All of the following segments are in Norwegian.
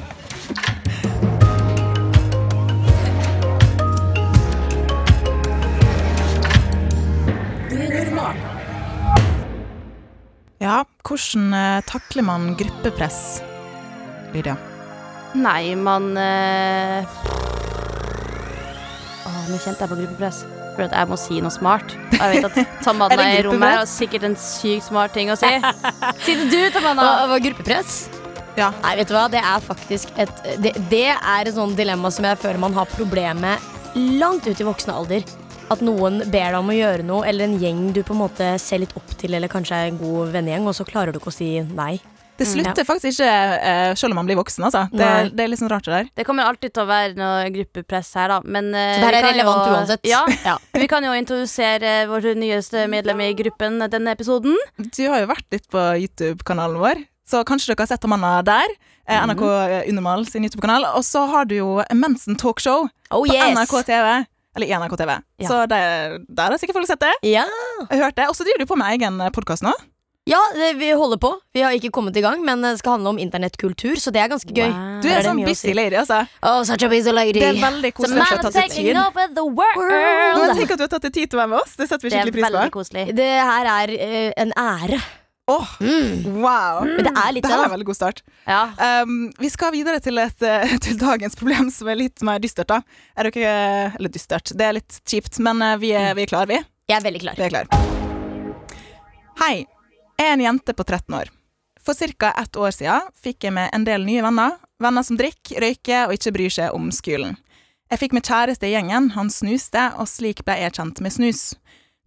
Ja, hvordan eh, takler man gruppepress, Lydia? Nei, man Å, Åh, nå kjente jeg på gruppepress. For at jeg må si noe smart. Og jeg vet at Tamanna i rommet har sikkert en sykt smart ting å si. Si det du, Tamanna. Hva gruppepress? Ja. Nei, vet du hva, det er faktisk et Det, det er et sånt dilemma som jeg føler man har problemer med langt ut i voksen alder. At noen ber deg om å gjøre noe, eller en gjeng du på en måte ser litt opp til, eller kanskje er en god vennegjeng, og så klarer du ikke å si nei. Det slutter faktisk ikke eh, selv om man blir voksen, altså. Det, det er litt sånn rart det der. Det kommer alltid til å være noe gruppepress her, da. Men eh, Så det her er relevant jo, uansett. Ja, Ja. Vi kan jo introdusere vår nyeste medlem i gruppen denne episoden. Du har jo vært litt på YouTube-kanalen vår, så kanskje dere har sett Amanda der. Eh, NRK Unormal sin YouTube-kanal. Og så har du jo Mensen Talkshow Oh på yes! NRK TV. Eller i NRK TV. Ja. Så der, der har sikkert folk sett det. Ja. Jeg har hørt det. Og så driver du på med egen podkast nå. ja, det, vi holder på. Vi har ikke kommet i gang, men det skal handle om internettkultur, så det er ganske gøy. Du Er er sånn busy lady, altså. Oh, such a busy lady. Det er veldig koselig å du ta seg taking tid. over the. Men tenk at du har tatt deg tid til å være med oss. Det setter vi Det er skikkelig pris veldig på. koselig. Det her er uh, en ære. Mm. wow. Men det er litt Det her er en veldig god start. Ja. Um, vi skal videre til, et, eh, til dagens problem, som er litt mer dystert. da Er dere Eller dystert, det er litt kjipt, men eh, vi er, vi er klare, vi. Jeg er veldig klar. Vi er klar. Hei. Jeg er en jente på 13 år. For ca. ett år siden fikk jeg meg en del nye venner. Venner som drikker, røyker og ikke bryr seg om skolen. Jeg fikk meg kjæreste i gjengen, han snuste, og slik ble jeg kjent med snus.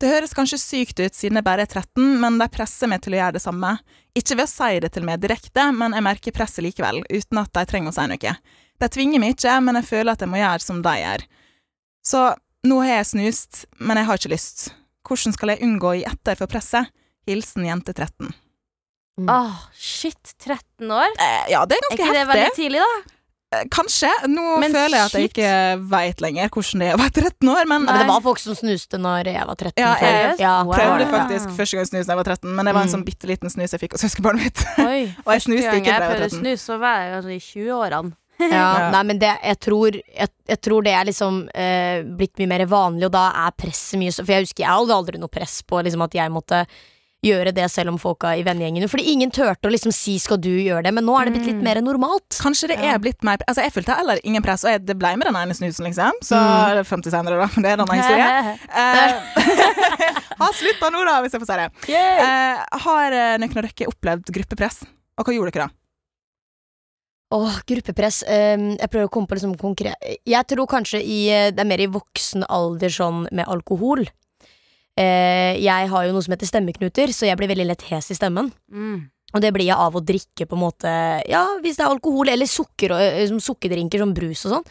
Det høres kanskje sykt ut siden jeg bare er 13, men de presser meg til å gjøre det samme. Ikke ved å si det til meg direkte, men jeg merker presset likevel, uten at de trenger å si noe. De tvinger meg ikke, men jeg føler at jeg må gjøre som de gjør. Så nå har jeg snust, men jeg har ikke lyst. Hvordan skal jeg unngå å gi etter for presset? Hilsen jente 13. Åh, shit. 13 år? Eh, ja, det er ganske heftig. Er ikke det heftig. veldig tidlig, da? Eh, Kanskje. Nå Men føler jeg at jeg shit. ikke veit lenger hvordan det er å være 13 år, men Ja, men det var folk som snuste når jeg var 13. Ja, jeg ja. Wow. prøvde Ja. faktisk første gang snus da jeg var 13, men det var en Mm. sånn bitte liten snus jeg fikk hos søskenbarnet mitt. Oi, Og jeg snuste ikke da jeg jeg var prøvde 13. snus, så var jeg kanskje i 20-årene. Ja, Ja. Nei, men det, jeg, tror, jeg, jeg tror det er liksom eh, blitt mye mer vanlig, og da er presset mye så For jeg husker jeg hadde aldri noe press på liksom, at jeg måtte gjøre det selv om folka i vennegjengene Fordi ingen turte å liksom si 'skal du gjøre det', men nå er det blitt litt mer normalt. Kanskje det er blitt mer Altså, jeg følte heller ingen press, og jeg, det ble med den ene snusen, liksom. Så Mm. frem til senere, da. Men det er en annen historie. Eh, ha slutta nå, da, hvis jeg får si det. Uh, har noen av dere opplevd gruppepress? Og hva gjorde dere da? Åh, gruppepress. Um, jeg prøver å komme på liksom konkret Jeg tror kanskje i, eh, det er mer i voksen alder sånn med alkohol. Eh, jeg har jo noe som heter stemmeknuter, så jeg blir veldig lett hes i stemmen. Mm. Og det blir jeg av å drikke på en måte Ja, hvis det er alkohol eller sukker, eh, sukkerdrinker som brus og sånn.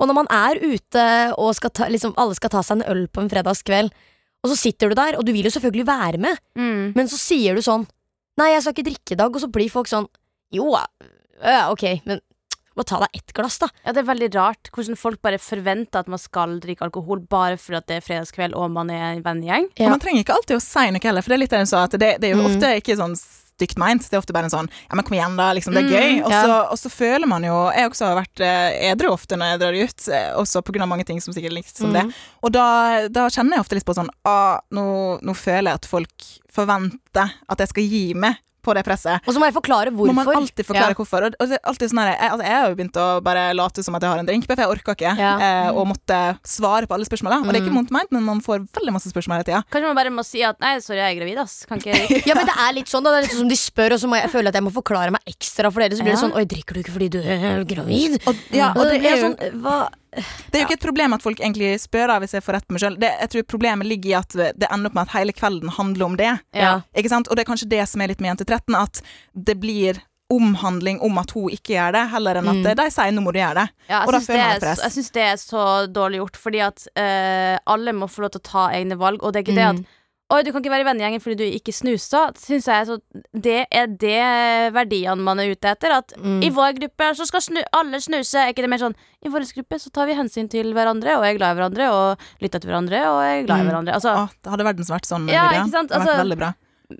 Og når man er ute og ta, liksom, alle skal ta seg en øl på en fredagskveld, og så sitter du der, og du vil jo selvfølgelig være med, Mm. men så sier du sånn Nei, jeg skal ikke drikke i dag, og så blir folk sånn Jo, øh, ok, men bare ta deg ett glass, da. Ja, det er veldig rart hvordan folk bare forventer at man skal drikke alkohol bare fordi det er fredagskveld og man er en vennegjeng. Ja. Og man trenger ikke alltid å si noe heller, for det er litt det sa, at det, det er jo Mm. ofte ikke sånn stygt meint. Det er ofte bare en sånn Ja, men kom igjen, da. Liksom, det er Mm, gøy. Og så, og så føler man jo Jeg også har vært eh, edru ofte når jeg drar ut, eh, også av mange ting som sikkert er likt som det. Mm. Og da, da kjenner jeg ofte litt på sånn ah, nå, nå føler jeg at folk forventer at jeg skal gi meg på det presset. Og så må jeg forklare hvorfor. Må man alltid forklare Ja. hvorfor. Og, og det er alltid sånn her, jeg, altså, jeg har jo begynt å bare late som at jeg har en drink, for jeg orker ikke Ja. eh, å måtte svare på alle spørsmåla. Og det er ikke Mm. vondt meint, men man får veldig masse spørsmål hele tida. Kanskje man bare må si at nei, sorry, jeg er gravid, ass. Kan ikke. Ja, men det er litt sånn, da. Det er litt sånn som de spør, og så må jeg føle at jeg må forklare meg ekstra for dere. Så blir det sånn Oi, drikker du ikke fordi du er gravid? Og, ja, og det det, er jo sånn Hva Det er jo ikke et problem at folk egentlig spør hvis jeg får rett på meg sjøl. Jeg tror problemet ligger i at det ender opp med at hele kvelden handler om det. Ja. Ikke sant? Og det er kanskje det som er litt med Jente 13, at det blir omhandling om at hun ikke gjør det, heller enn at Mm. de sier 'nå må du gjøre det'. Ja, Og da føler man det press. jeg syns det er så dårlig gjort, fordi at uh, alle må få lov til å ta egne valg, og det er ikke det Mm. at Oi, du kan ikke være i vennegjengen fordi du ikke snusa. Synes jeg så Det er det verdiene man er ute etter. At Mm. i vår gruppe så skal snu, alle snuse. Er ikke det mer sånn I vår gruppe så tar vi hensyn til hverandre og er glad i hverandre og lytter til hverandre og er glad i Mm. hverandre. Altså, Å, det hadde verdens vært sånn, Ja, ikke sant? Det hadde vært Altså- veldig bra.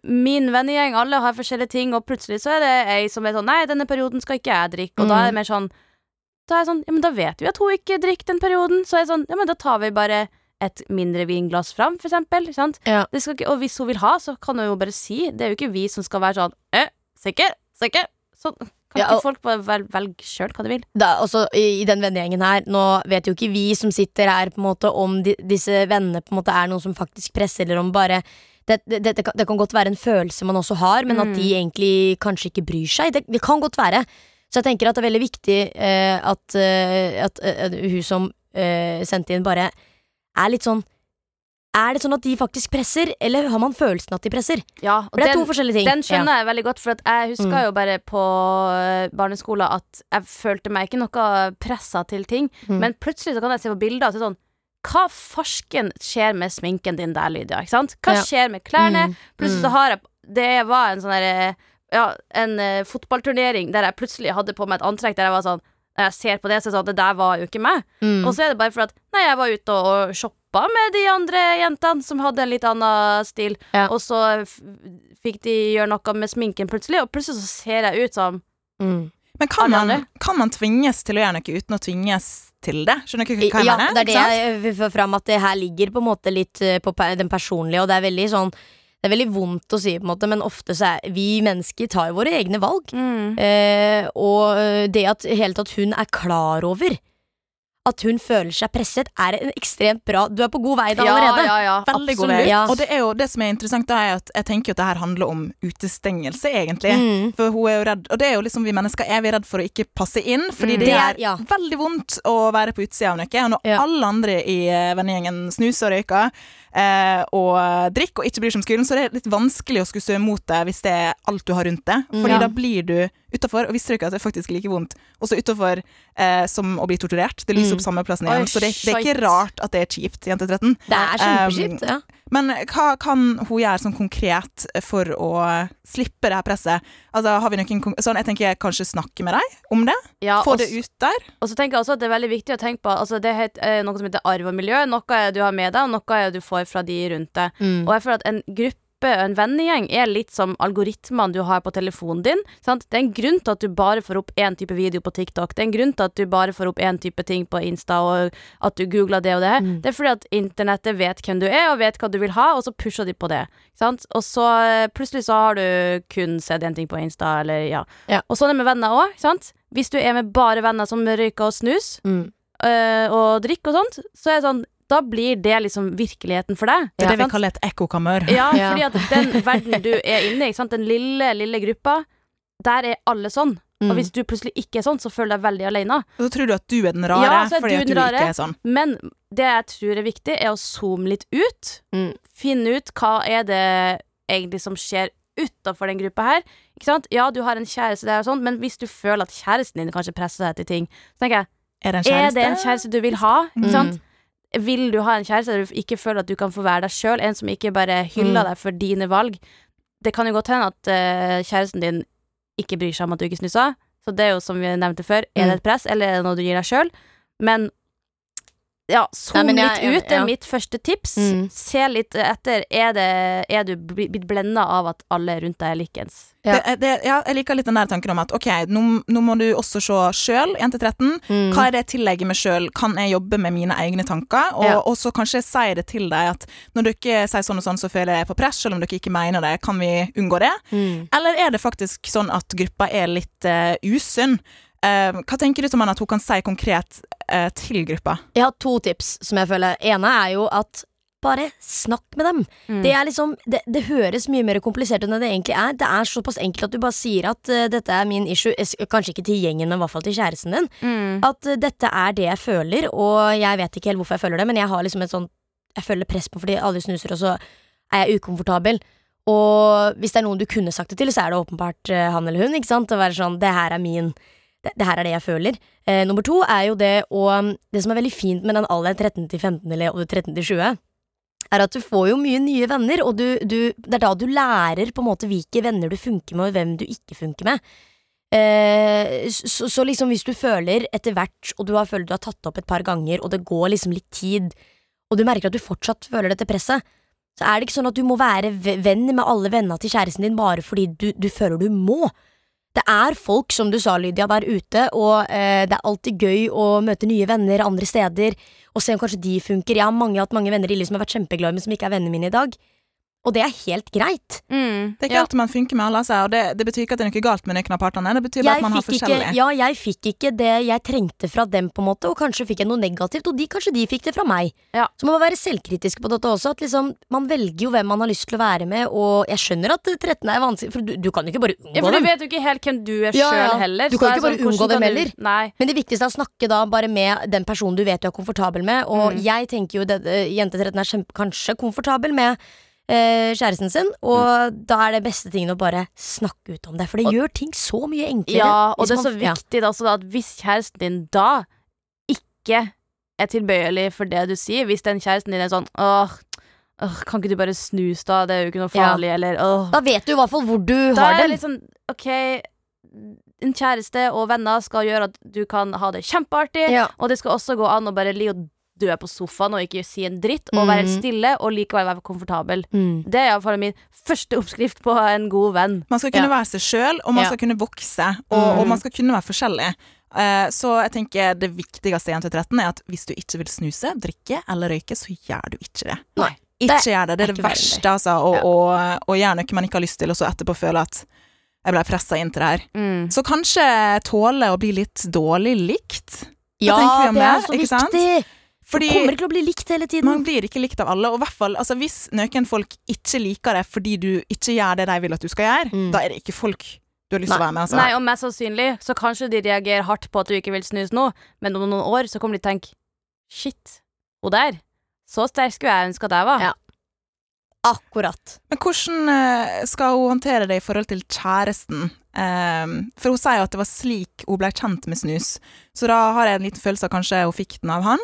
min vennegjeng, alle har forskjellige ting, og plutselig så er det ei som er sånn Nei, denne perioden skal ikke jeg drikke. Og da er det mer sånn Da er jeg sånn Ja, men da vet vi at hun ikke drikker den perioden. Så er jeg sånn Ja, men da tar vi bare et mindre vinglass fram, for eksempel. Sant? Ja. Ikke, og hvis hun vil ha, så kan hun jo bare si. Det er jo ikke vi som skal være sånn eh, Sikker? Sikker? Sånn. Kan Ja, ikke folk bare vel, velge sjøl hva de vil? da, også, i, I den vennegjengen her Nå vet jo ikke vi som sitter her på en måte om de, disse vennene på en måte er noen som faktisk presser, eller om bare det, det, det, kan, det kan godt være en følelse man også har, men at de egentlig kanskje ikke bryr seg. Det, kan godt være. Så jeg tenker at det er veldig viktig uh, at, uh, at uh, hun som sendte inn, bare er litt sånn Er det sånn at de faktisk presser, eller har man følelsen at de presser? Ja, og For det er den- to forskjellige ting. Den skjønner jeg veldig godt, for at jeg husker Mm. jo bare på eh, barneskolen at jeg følte meg ikke noe pressa til ting, Mm. men plutselig så kan jeg se på bilder og si sånn Hva farsken skjer med sminken din der, Lydia? Ikke sant? Hva Ja. skjer med klærne? Mm. Plutselig Mm. så har jeg Det var en sånn derre Ja, en uh, fotballturnering der jeg plutselig hadde på meg et antrekk der jeg var sånn jeg ser på det, så er det sånn Det der var jo ikke meg. Mm. Og så er det bare for at Nei, jeg var ute og, og shoppa med de andre jentene som hadde en litt annen stil, Ja. og så f fikk de gjøre noe med sminken plutselig, og plutselig så ser jeg ut som Mm. Men kan man, kan man tvinges til å gjøre noe uten å tvinges til det? Skjønner du hva jeg Ja, mener? det er det jeg vil få fram, at det her ligger på en måte litt eh, på den personlige, og det er veldig sånn Det er veldig vondt å si, på en måte, men ofte så er vi mennesker tar jo våre egne valg. mm. Eh, og det at hele tatt hun er klar over at hun føler seg presset, er en ekstremt bra Du er på god vei da Ja, allerede. ja, ja. Veldig god vei. Ja. Og det, er jo, det som er interessant, da er at jeg tenker jo at det her handler om utestengelse, egentlig. Mm. For hun er jo redd, og det er jo liksom vi mennesker er vi redd for å ikke passe inn, fordi Mm. det Det er er- ja. veldig vondt å være på utsida av noe. Og når Ja. alle andre i eh, vennegjengen snuser og røyker eh, og drikker og ikke bryr seg om skolen, så er det litt vanskelig å skulle stå imot det hvis det er alt du har rundt. Mm. Fordi Ja. da blir du utafor, og visste du ikke at det er faktisk like vondt også utafor eh, som å bli torturert. Det lyser Mm. opp samme plassen Oi, igjen, så det, det er ikke rart at det er kjipt, jente 13. Det er kjempekjipt. Ja. Men hva kan hun gjøre sånn konkret for å slippe det her presset? Altså, har vi noen sånn, Jeg tenker kanskje snakke med deg om det? Ja, Få det ut der? Og så tenker jeg også at det er veldig viktig å tenke på altså Det er eh, noe som heter arv og miljø. Noe er du har med deg, og noe er du får fra de rundt deg. Mm. Og jeg føler at en gruppe, en vennegjeng, er litt som algoritmene du har på telefonen din. Sant? Det er en grunn til at du bare får opp én type video på TikTok. Det er en grunn til at du bare får opp én type ting på Insta, og at du googler det og det. Mm. Det er fordi at internettet vet hvem du er, og vet hva du vil ha, og så pusher de på det. Sant? Og så eh, plutselig så har du kun sett én ting på Insta, eller ja. Ja. Og sånn er det med venner òg. Hvis du er med bare venner som røyker og snus, Mm. øh, og drikker og sånt, så er det sånn Da blir det liksom virkeligheten for deg. Det er det vi kaller et ekkokammer. Ja, fordi at den verden du er inne i, den lille, lille gruppa, der er alle sånn. Mm. Og hvis du plutselig ikke er sånn, så føler du deg veldig alene. Og så tror du at du er den rare Ja, er fordi du at du rare. ikke er sånn. Men det jeg tror er viktig, er å zoome litt ut. Mm. Finne ut hva er det egentlig som skjer utafor den gruppa her. Ikke sant? Ja, du har en kjæreste der og sånn, men hvis du føler at kjæresten din kanskje presser deg til ting, så tenker jeg Er det en Er kjæreste? det en kjæreste du vil ha? Ikke Mm. Vil du ha en kjæreste der du ikke føler at du kan få være deg sjøl? En som ikke bare hyller Mm. deg for dine valg? Det kan jo godt hende at uh, kjæresten din ikke bryr seg om at du ikke snuser. Så det er jo som vi nevnte før, er Mm. det et press, eller er det noe du gir deg sjøl? Men ja, zoom Nei, jeg- litt ut. Det er ja. mitt første tips. Mm. Se litt etter. Er, det, er du blitt blenda av at alle rundt deg er likens? Ja. Det, det, ja, jeg liker litt den der tanken om at ok, nå, nå må du også se sjøl, 1-13. Mm. Hva er det jeg tillegger meg sjøl? Kan jeg jobbe med mine egne tanker? Og, Ja. så kanskje si det til deg at når dere sier sånn og sånn, så føler jeg på press, selv om dere ikke mener det. Kan vi unngå det? Mm. Eller er det faktisk sånn at gruppa er litt uh, usunn? Eh, hva tenker du som Anna, at hun kan si konkret eh, til gruppa? Jeg har to tips som jeg føler. Ene er jo at bare snakk med dem. Mm. Det, er liksom, det, det høres mye mer komplisert enn det egentlig er. Det er såpass enkelt at du bare sier at uh, dette er min issue. Kanskje ikke til gjengen, men i hvert fall til kjæresten din. Mm. At uh, dette er det jeg føler, og jeg vet ikke helt hvorfor jeg føler det, men jeg har liksom et sånt Jeg føler press på fordi alle snuser, og så er jeg ukomfortabel. Og hvis det er noen du kunne sagt det til, så er det åpenbart uh, han eller hun. Ikke sant? Å være sånn Det her er min det, det her er det jeg føler. Eh, nummer to er jo det å Det som er veldig fint med den alderen 13 til 15 eller 13 til 20, er at du får jo mye nye venner, og du, du, det er da du lærer på en måte hvilke venner du funker med, og hvem du ikke funker med. Eh, så, så liksom hvis du føler etter hvert, og du har følt du har tatt opp et par ganger, og det går liksom litt tid, og du merker at du fortsatt føler dette presset, så er det ikke sånn at du må være venn med alle vennene til kjæresten din bare fordi du, du føler du må. Det er folk, som du sa, Lydia, der ute, og eh, det er alltid gøy å møte nye venner andre steder, og se om kanskje de funker. Jeg har mange, hatt mange venner i livet som har vært kjempeglade, men som ikke er vennene mine i dag. Og det er helt greit. Mm. Det er ikke ja. alltid man funker med alle, altså, og det, det betyr ikke at det er noe galt med noen av partene. Det betyr bare at man har forskjellige ikke, ja, jeg fikk ikke det jeg trengte fra dem, på en måte, og kanskje fikk jeg noe negativt, og de, kanskje de fikk det fra meg. Ja. Så man må være selvkritisk på dette også. At liksom, Man velger jo hvem man har lyst til å være med, og jeg skjønner at 13 er vanskelig, for du, du kan jo ikke bare unngå dem. Ja, for dem. du vet jo ikke helt hvem du er Ja, sjøl ja. heller. Du kan er ikke bare sånn, unngå dem heller. Nei. Men det viktigste er å snakke da bare med den personen du vet du er komfortabel med. Og Mm. jeg tenker jo at jente 13 er kjempe, kanskje komfortabel med eh, kjæresten sin, og da er det beste tingen å bare snakke ut om det. For det Og- gjør ting så mye enklere. Ja, og det er så man- viktig da, at hvis kjæresten din da ikke er tilbøyelig for det du sier, hvis den kjæresten din er sånn åh, åh kan ikke du bare snus da, det er jo ikke noe Ja. farlig, eller åh Da vet du i hvert fall hvor du Da har er det liksom, litt sånn, ok En kjæreste og venner skal gjøre at du kan ha det kjempeartig, Ja. og det skal også gå an å bare li og dø på sofaen og ikke si en dritt, og være helt stille og likevel være komfortabel. Mm. Det er iallfall min første oppskrift på en god venn. Man skal kunne Ja. være seg sjøl, og man Ja. skal kunne vokse, og, Mm. og man skal kunne være forskjellig. Eh, så jeg tenker det viktigste i Jente 13 er at hvis du ikke vil snuse, drikke eller røyke, så gjør du ikke det. Nei. Ikke Det gjør det. Det er det verste, altså. Og, Ja. og, og, gjør noe man ikke har lyst til, og så etterpå føle at jeg ble pressa inn til det her. Mm. Så kanskje tåle å bli litt dårlig likt. Ja, tenker vi om det er det, så viktig. sant? Fordi Du kommer ikke til å bli likt hele tiden. man blir ikke likt av alle, og i hvert fall altså, hvis noen folk ikke liker deg fordi du ikke gjør det de vil at du skal gjøre, Mm. da er det ikke folk du har lyst til å være med. Altså. Nei, og mest sannsynlig så kanskje de reagerer hardt på at du ikke vil snus nå, men om noen år så kommer de til å tenke Shit, hun der. Så sterk skulle jeg ønske at jeg var. Ja. Akkurat. Men hvordan eh, skal hun håndtere det i forhold til kjæresten? Ehm, for hun sier jo at det var slik hun ble kjent med snus, så da har jeg en liten følelse av kanskje hun fikk den av han.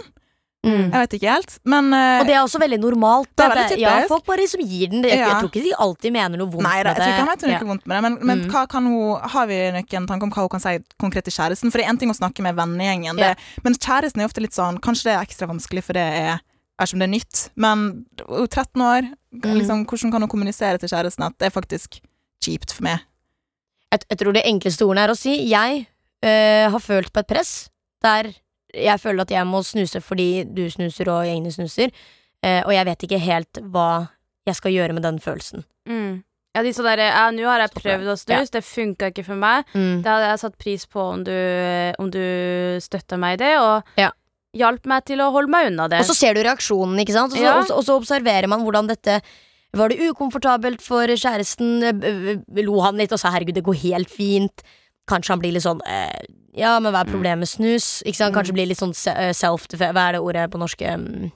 Mm. Jeg vet ikke helt, men uh, Og det er også veldig normalt. Det er veldig typisk. Ja, folk bare liksom gir den det. Ja. jeg tror ikke de alltid mener noe vondt Nei da, med jeg tror ikke han det. vet noe vondt med det, men, men Mm. hva kan hun, har vi noen tanke om hva hun kan si konkret til kjæresten? For det er en ting å snakke med vennegjengen, ja. men kjæresten er ofte litt sånn Kanskje det er ekstra vanskelig, for det er som det er nytt, men hun er 13 år, Mm. liksom, hvordan kan hun kommunisere til kjæresten at det er faktisk kjipt for meg? Jeg, jeg tror det enkleste ordene er å si jeg øh, har følt på et press der jeg føler at jeg må snuse fordi du snuser og gjengene snuser, eh, og jeg vet ikke helt hva jeg skal gjøre med den følelsen. Mm. Ja, de så der, ja, nå har jeg prøvd å snuse, det funka ikke for meg. Mm. Det hadde jeg satt pris på om du, om du støtta meg i det, og Ja. hjalp meg til å holde meg unna det. Og så ser du reaksjonen, ikke sant? Og så, Ja. og så, og så observerer man hvordan dette Var det ukomfortabelt for kjæresten? Eh, eh, Lo han litt og sa 'herregud, det går helt fint'? Kanskje han blir litt sånn eh, Ja, men hva er problemet med snus? Ikke sant? Kanskje blir litt sånn eh, self Hva er det ordet på norsk? Um,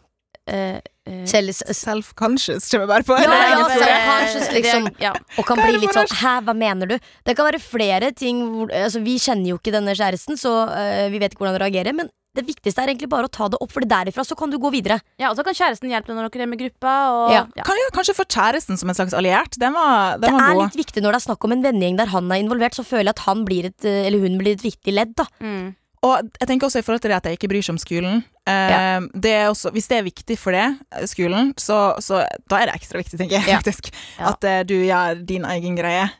Eh, eh, selv, Self-conscious kommer jeg bare på. Ja, ja, self-conscious, liksom. Ja. Og kan bli litt sånn 'hæ, hva mener du?' Det kan være flere ting hvor Altså, vi kjenner jo ikke denne kjæresten, så uh, vi vet ikke hvordan han reagerer, men det viktigste er egentlig bare å ta det opp, for derifra så kan du gå videre. ja, og så kan kjæresten hjelpe deg når dere er med gruppa, og Ja. ja. Kan kanskje få kjæresten som en slags alliert. Den var, den Det var er god. litt viktig når det er snakk om en vennegjeng der han er involvert, så føler jeg at han blir et, eh, eller hun blir et viktig ledd, da. Mm. Og jeg tenker også i forhold til det at jeg ikke bryr seg om skolen. Eh, det er også, hvis det er viktig for det, eh, skolen, så, så da er det ekstra viktig, tenker jeg Ja. faktisk. At eh, du gjør din egen greie.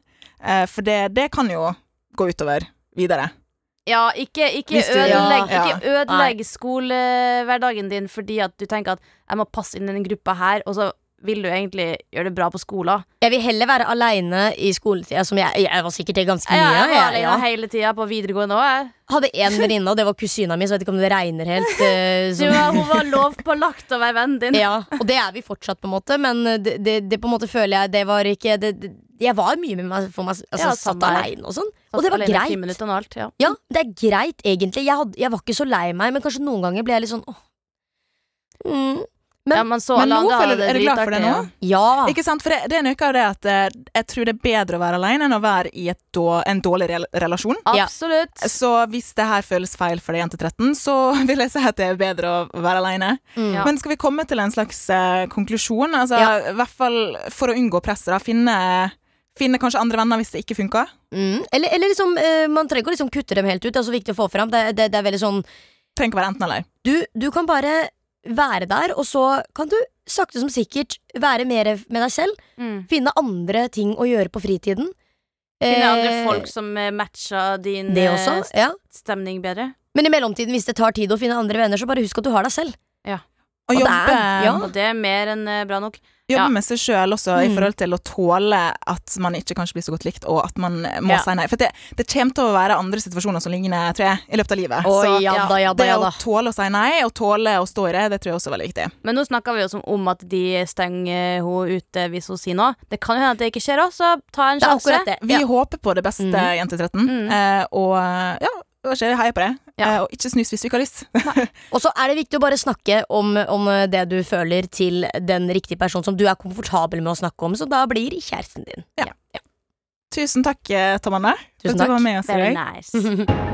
Eh, for det, det kan jo gå utover videre. Ja, ikke, ikke du- ødelegg, Ja, ikke ødelegg skolehverdagen din fordi at du tenker at jeg må passe inn i den gruppa her, og så vil du egentlig gjøre det bra på skolen. Jeg vil heller være aleine i skoletida, som jeg, jeg var sikkert det ganske mye. Ja, jeg var alene ja. hele tida på videregående òg. Hadde én venninne, og det var kusina mi, så jeg vet ikke om det regner helt. Uh, som- var- Hun var lovpålagt å være vennen din. Ja, og det er vi fortsatt, på en måte, men det, det, det på en måte føler jeg Det var ikke det, Jeg var mye med meg for meg altså, Ja, satt aleine og sånn. Og det var greit. Minutter alt, ja. Ja, det er greit, egentlig. Jeg, had, jeg var ikke så lei meg, men kanskje noen ganger ble jeg litt sånn åh. Mm. Men- ja, Men alle nå andre føler er du glad for det nå? ja. Ikke sant? For det, det er noe av det at eh, jeg tror det er bedre å være alene enn å være i et då, en dårlig relasjon. relasjon. Ja. Absolutt. Så hvis det her føles feil for deg jente 13, så vil jeg si at det er bedre å være alene. Mm. Ja. Men skal vi komme til en slags uh, konklusjon? Altså, Ja. I hvert fall for å unngå presset. Finne, finne kanskje andre venner hvis det ikke funker. Mm. Eller, eller liksom, uh, man trenger ikke å liksom kutte dem helt ut. Det er så viktig å få fram. Det, det, det er veldig sånn Trenger ikke være enten eller. du, du kan bare være der, og så kan du sakte som sikkert være mer med deg selv. Mm. Finne andre ting å gjøre på fritiden. Finne andre Eh, folk som eh, matcher din Det eh, også. Ja. stemning bedre. Men i mellomtiden, hvis det tar tid å finne andre venner, så bare husk at du har deg selv. Ja. Og det jobbe, er- ja. Og det er mer enn eh, bra nok. Jobbe Ja. med seg sjøl også, i Mm. forhold til å tåle at man ikke kanskje blir så godt likt, og at man må Ja. si nei. For det, det kommer til å være andre situasjoner som ligner, tror jeg, i løpet av livet. Oh, så ja da, ja da, det å tåle å si nei, og tåle å stå i det, det tror jeg også er veldig viktig. Men nå snakker vi jo som om at de stenger henne ute hvis hun sier noe. Det kan jo hende at det ikke skjer òg, så ta en sjanse. Vi Ja. håper på det beste, Mm. jente 13, Mm. eh, og ja, hva skjer, heier på det. Ja. Eh, og ikke snus hvis du ikke har lyst. Og så er det viktig å bare snakke om, om det du føler til den riktige personen som du er komfortabel med å snakke om, så da blir kjæresten din. Ja. Tusen takk, Tom Anne, for Tusen at du var takk. med oss i Very dag. nice.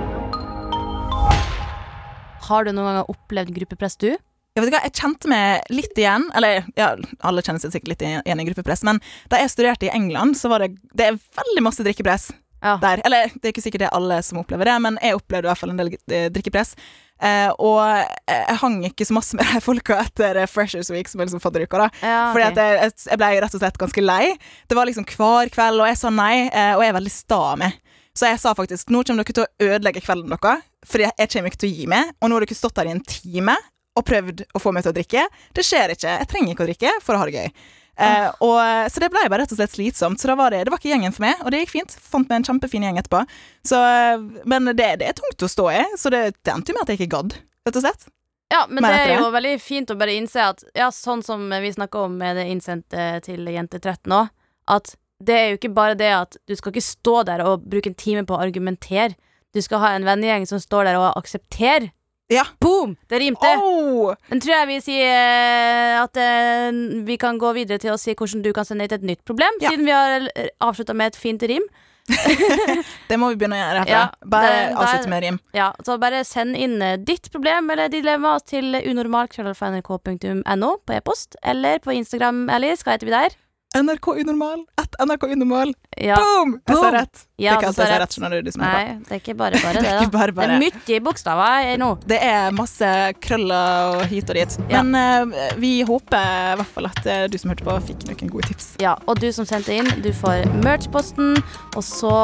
Har du noen gang opplevd gruppepress, du? Jeg vet ikke, Jeg kjente meg litt igjen, eller ja, alle kjenner seg sikkert litt igjen i gruppepress, men da jeg studerte i England, så var det, det er veldig masse drikkepress Ja. der. Eller det er ikke sikkert det er alle som opplever det, men jeg opplevde i hvert fall en del eh, drikkepress. Eh, og eh, jeg hang ikke så masse med de folka etter eh, Freshers Week, som er liksom fadderuka, da. Ja, Fordi ok. at jeg, jeg ble rett og slett ganske lei. Det var liksom hver kveld, og jeg sa nei, og jeg er veldig sta meg. Så jeg sa faktisk nå kommer dere til å ødelegge kvelden deres, for jeg kommer ikke til å gi meg. Og nå har dere stått her i en time og prøvd å få meg til å drikke. Det skjer ikke. Jeg trenger ikke å drikke for å ha det gøy. Eh, og, så det ble bare rett og slett slitsomt. Så var det, det var ikke gjengen for meg, og det gikk fint. Fant meg en kjempefin gjeng etterpå. Så, eh, men det, det er tungt å stå i, så det, det endte jo med at jeg ikke gadd, rett og slett. Ja, men Men det er jo veldig fint å bare innse at Ja, sånn som vi snakka om med det innsendte til jente 13 òg, at det er jo ikke bare det at du skal ikke stå der og bruke en time på å argumentere. Du skal ha en vennegjeng som står der og aksepterer. Ja. Boom! Det rimte. Oh! Den tror jeg vi sier eh, at eh, vi kan gå videre til å si hvordan du kan sende hit et nytt problem, Ja. siden vi har avslutta med et fint rim. Det må vi begynne å gjøre herfra. Ja, Bare avslutte med rim. Ja, så bare send inn eh, ditt problem eller dilemma til unormal.nrk.no på e-post, eller på Instagram, Alice. Hva heter vi der? NRK Unormal. NRK Unormal. Ja. Boom! Jeg sa rett. rett. det er ikke alltid jeg sa rett. skjønner du, du som er. Nei, det er ikke bare bare det, Det er bare bare. Det er mye bokstaver nå. Det er masse krøller og hit og dit. Ja. Men uh, vi håper i hvert fall at eh, du som hørte på, fikk noen gode tips. Ja, og du som sendte inn, du får merch-posten, og så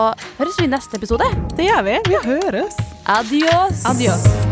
høres vi i neste episode. Det gjør vi. Vi høres. Adios! Adios.